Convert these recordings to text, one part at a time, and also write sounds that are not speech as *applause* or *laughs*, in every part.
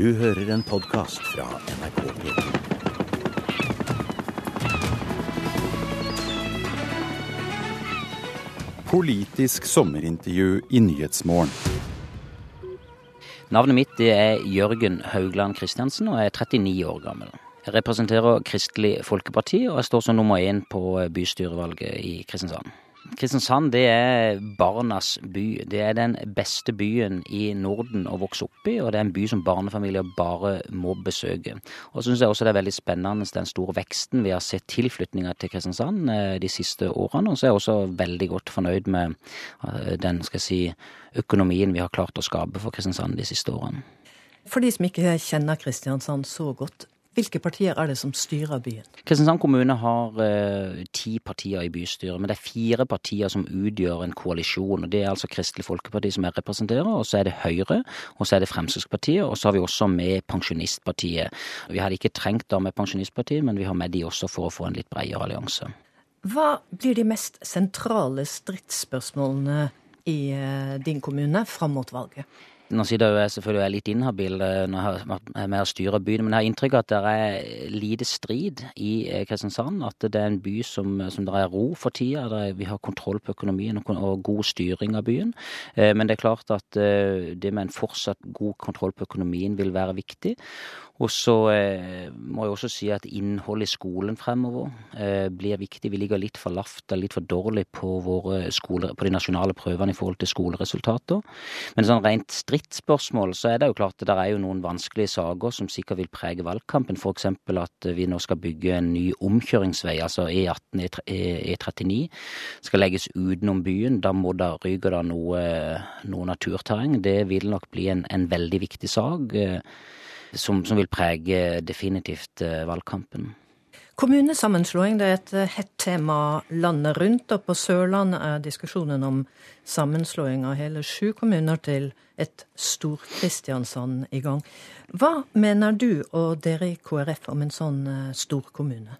Du hører en podkast fra NRK P2. Politisk sommerintervju i Nyhetsmorgen. Navnet mitt er Jørgen Haugland Kristiansen og jeg er 39 år gammel. Jeg representerer Kristelig Folkeparti og jeg står som nummer én på bystyrevalget i Kristiansand. Kristiansand det er barnas by. Det er den beste byen i Norden å vokse opp i, og det er en by som barnefamilier bare må besøke. Og så syns jeg også det er veldig spennende den store veksten vi har sett tilflytninga til Kristiansand de siste årene. Og så er jeg også veldig godt fornøyd med den skal jeg si, økonomien vi har klart å skape for Kristiansand de siste årene. For de som ikke kjenner Kristiansand så godt, hvilke partier er det som styrer byen? Kristiansand kommune har eh, ti partier i bystyret, men det er fire partier som utgjør en koalisjon. og Det er altså Kristelig Folkeparti som jeg representerer, og så er det Høyre, og så er det Fremskrittspartiet, og så har vi også med Pensjonistpartiet. Vi hadde ikke trengt da med Pensjonistpartiet, men vi har med de også for å få en litt bredere allianse. Hva blir de mest sentrale stridsspørsmålene i eh, din kommune fram mot valget? Nå sier jeg selvfølgelig er litt inhabil når jeg har med å styre byen, men jeg har inntrykk av at det er lite strid i Kristiansand. At det er en by som, som det er ro for tida. Er, vi har kontroll på økonomien og, god styring av byen. Men det er klart at det med en fortsatt god kontroll på økonomien vil være viktig. Og så eh, må jeg også si at innholdet i skolen fremover eh, blir viktig. Vi ligger litt for lavt og litt for dårlig på, våre skoler, på de nasjonale prøvene i forhold til skoleresultater. Men sånn rent stridsspørsmål så er det jo klart at det er jo noen vanskelige saker som sikkert vil prege valgkampen. F.eks. at vi nå skal bygge en ny omkjøringsvei, altså E18, E39, skal legges utenom byen. Da må det ryke noe, noe naturterreng. Det vil nok bli en, en veldig viktig sak som, som vil prege definitivt valgkampen. Kommunesammenslåing er et hett tema landet rundt, og på Sørlandet er diskusjonen om sammenslåing av hele sju kommuner til et Stor-Kristiansand i gang. Hva mener du og dere i KrF om en sånn storkommune?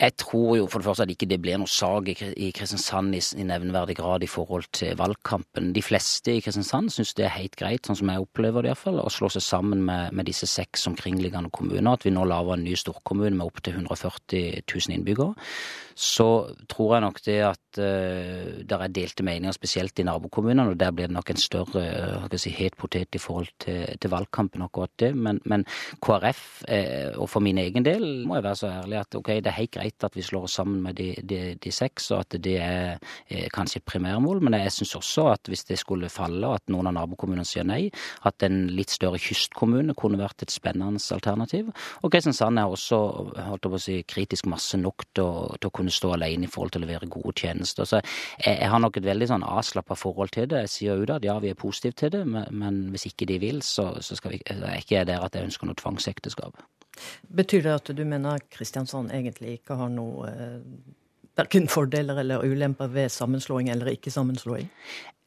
Jeg tror jo for det første at ikke det blir noe sag i Kristiansand i nevneverdig grad i forhold til valgkampen. De fleste i Kristiansand syns det er helt greit, sånn som jeg opplever det iallfall, å slå seg sammen med, med disse seks omkringliggende kommuner. At vi nå lager en ny storkommune med opptil 140 000 innbyggere. Så tror jeg nok det at uh, der er delte meninger, spesielt i nabokommunene, og der blir det nok en større uh, si, het potet i forhold til, til, valgkampen, akkurat det. Men, men KrF, uh, og for min egen del, må jeg være så ærlig at ok, det er helt greit at vi slår oss sammen med de, de, de seks, og at det er, er kanskje et primærmål. Men jeg syns også at hvis det skulle falle, og at noen av nabokommunene sier nei, at en litt større kystkommune kunne vært et spennende alternativ. Og Kristiansand er også holdt på å si, kritisk masse nok til å, til å kunne stå alene i forhold til å levere gode tjenester. Så jeg, jeg har nok et veldig sånn avslappa forhold til det. Jeg sier ut at ja, vi er positive til det, men, men hvis ikke de vil, så, så skal vi, er ikke jeg der at jeg ønsker noe tvangsekteskap. Betyr det at du mener Kristiansand egentlig ikke har noe eh, verken fordeler eller ulemper ved sammenslåing eller ikke sammenslåing?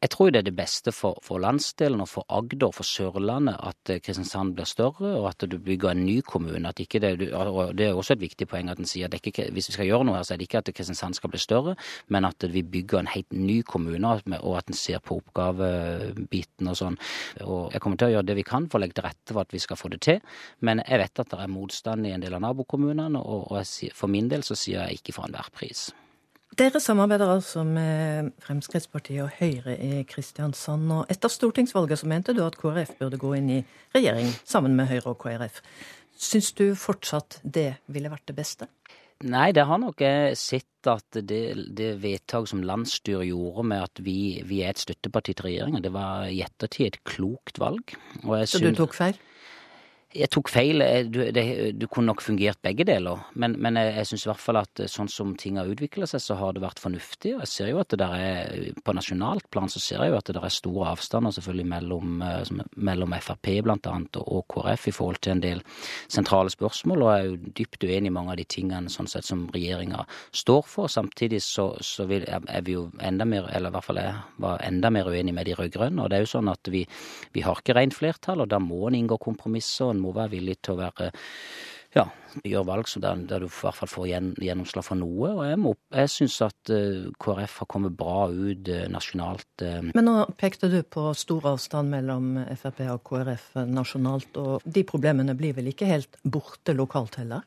Jeg tror det er det beste for, for landsdelen og for Agder og for Sørlandet at Kristiansand blir større, og at du bygger en ny kommune. Det, og det er også et viktig poeng at en sier at ikke, hvis vi skal gjøre noe her, så er det ikke at Kristiansand skal bli større, men at vi bygger en helt ny kommune, og at en ser på oppgavebiten og sånn. Og jeg kommer til å gjøre det vi kan for å legge til rette for at vi skal få det til, men jeg vet at det er motstand i en del av nabokommunene, og, og jeg, for min del så sier jeg ikke for enhver pris. Dere samarbeider altså med Fremskrittspartiet og Høyre i Kristiansand. og Etter stortingsvalget så mente du at KrF burde gå inn i regjering sammen med Høyre og KrF. Syns du fortsatt det ville vært det beste? Nei, det har nok sett at det, det vedtak som landsstyret gjorde med at vi, vi er et støtteparti til regjeringa, det var i ettertid et klokt valg. så du tok feil? Jeg tok feil. Du, det, du kunne nok fungert begge deler. Men, men jeg, jeg syns i hvert fall at sånn som ting har utvikla seg, så har det vært fornuftig. Og jeg ser jo at det der er På nasjonalt plan så ser jeg jo at det der er store avstander selvfølgelig mellom, mellom Frp blant annet og KrF i forhold til en del sentrale spørsmål. Og jeg er jo dypt uenig i mange av de tingene sånn sett som regjeringa står for. Samtidig så, så vil, er vi jo enda mer, eller i hvert fall jeg var enda mer uenig med de rød-grønne. Og det er jo sånn at vi, vi har ikke rent flertall, og da må en inngå kompromisser. en må være villig til å være ja, gjøre valg der, der, du i hvert fall får gjennomslag for noe. Og jeg, må, jeg syns at uh, KrF har kommet bra ut uh, nasjonalt. Uh. Men nå pekte du på stor avstand mellom Frp og KrF nasjonalt, og de problemene blir vel ikke helt borte lokalt heller?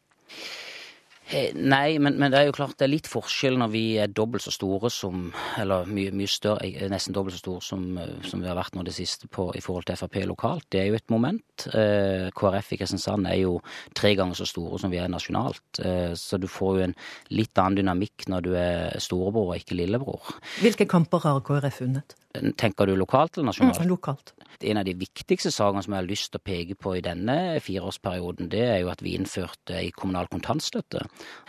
Eh, nei, men, men, det er jo klart det er litt forskjell når vi er dobbelt så store som Eller mye, mye større, nesten dobbelt så store som, eh, som, vi har vært nå det siste på, i forhold til Frp lokalt. Det er jo et moment. Eh, KrF i Kristiansand er jo tre ganger så store som vi er nasjonalt. Eh, så du får jo en litt annen dynamikk når du er storebror og ikke lillebror. Hvilke kamper har KrF vunnet? Tenker du lokalt eller nasjonalt? Mm, lokalt. En av de viktigste sakene som jeg har lyst til å peke på i denne fireårsperioden, det er jo at vi innførte i kommunal kontantstøtte.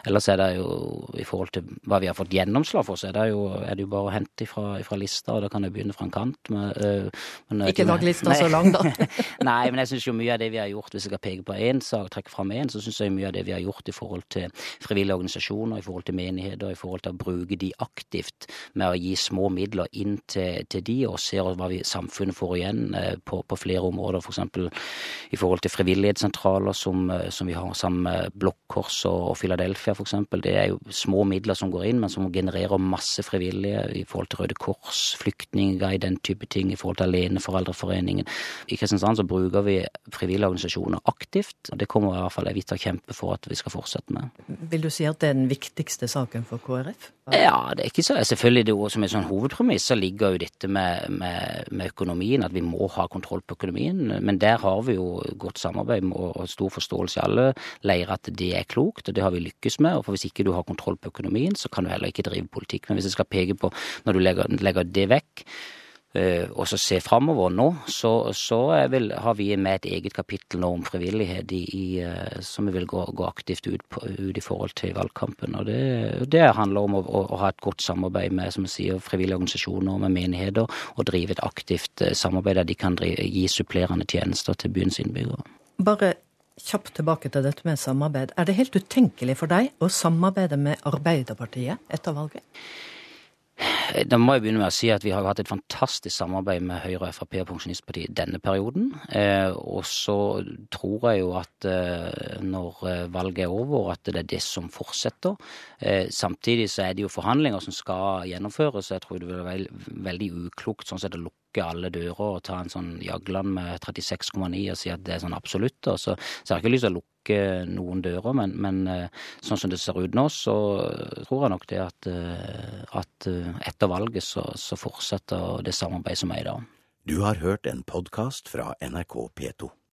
Ellers er det jo, i forhold til hva vi har fått gjennomslag for, så er det jo, er det jo bare å hente fra, fra lista, og da kan jeg begynne fra en kant. Med, uh, men, ikke lag lista så lang, da. *laughs* nei, men jeg syns jo mye av det vi har gjort, hvis jeg skal peke på én sak, trekke fram én, så syns jeg mye av det vi har gjort i forhold til frivillige organisasjoner, i forhold til menigheter, i forhold til å bruke de aktivt med å gi små midler inn til, til de, og ser hva vi, samfunnet får igjen Eh, på, på flere områder, f.eks. For i forhold til frivillighetssentraler som, eh, som vi har sammen med Blå Kors og, og Philadelphia f.eks. Det er jo små midler som går inn, men som genererer masse frivillige i forhold til Røde Kors, Flyktningguide, den type ting, i forhold til Aleneforeldreforeningen. I Kristiansand så bruker vi frivillige organisasjoner aktivt, og det kommer i hvert fall jeg til å kjempe for at vi skal fortsette med. Vil du si at det er den viktigste saken for KrF? Ja, det er ikke så Selvfølgelig det som en sånn hovedpremiss så ligger jo dette med, med, med økonomien, at vi må ha kontroll på økonomien. Men der har vi jo godt samarbeid og stor forståelse i alle leirer at det er klokt, og det har vi lykkes med. og for Hvis ikke du har kontroll på økonomien, så kan du heller ikke drive politikk. Men hvis jeg skal peke på, når du legger, legger det vekk, og så se framover nå, så, så vil, har vi med et eget kapittel nå om frivillighet i, i, eh, som vi vil gå, gå aktivt ut, på, ut, i forhold til valgkampen. Og det, det handler om å, å, å, ha et godt samarbeid med som sier, frivillige organisasjoner med menigheter, og drive et aktivt eh, samarbeid der de kan drive, gi supplerende tjenester til byens innbyggere. Bare kjapt tilbake til dette med samarbeid. Er det helt utenkelig for deg å samarbeide med Arbeiderpartiet etter valget? Da må jeg begynne med å si at vi har hatt et fantastisk samarbeid med Høyre, Frp og Pensjonistpartiet denne perioden. Eh, og så tror jeg jo at eh, når eh, valget er over, at det er det som fortsetter. Samtidig så er det jo forhandlinger som skal gjennomføres. Jeg tror det vil være veldig uklokt sånn sett å lukke alle dører og ta en sånn Jagland med 36,9 og si at det er sånn absolutt. Så, så jeg ikke lyst til å lukke lukke noen dører, men, men, eh, sånn som det ser ut nå, så tror jeg nok det at, eh, at eh, etter valget så, så fortsetter det samarbeidet som er i dag. Du har hørt en podkast fra NRK P2.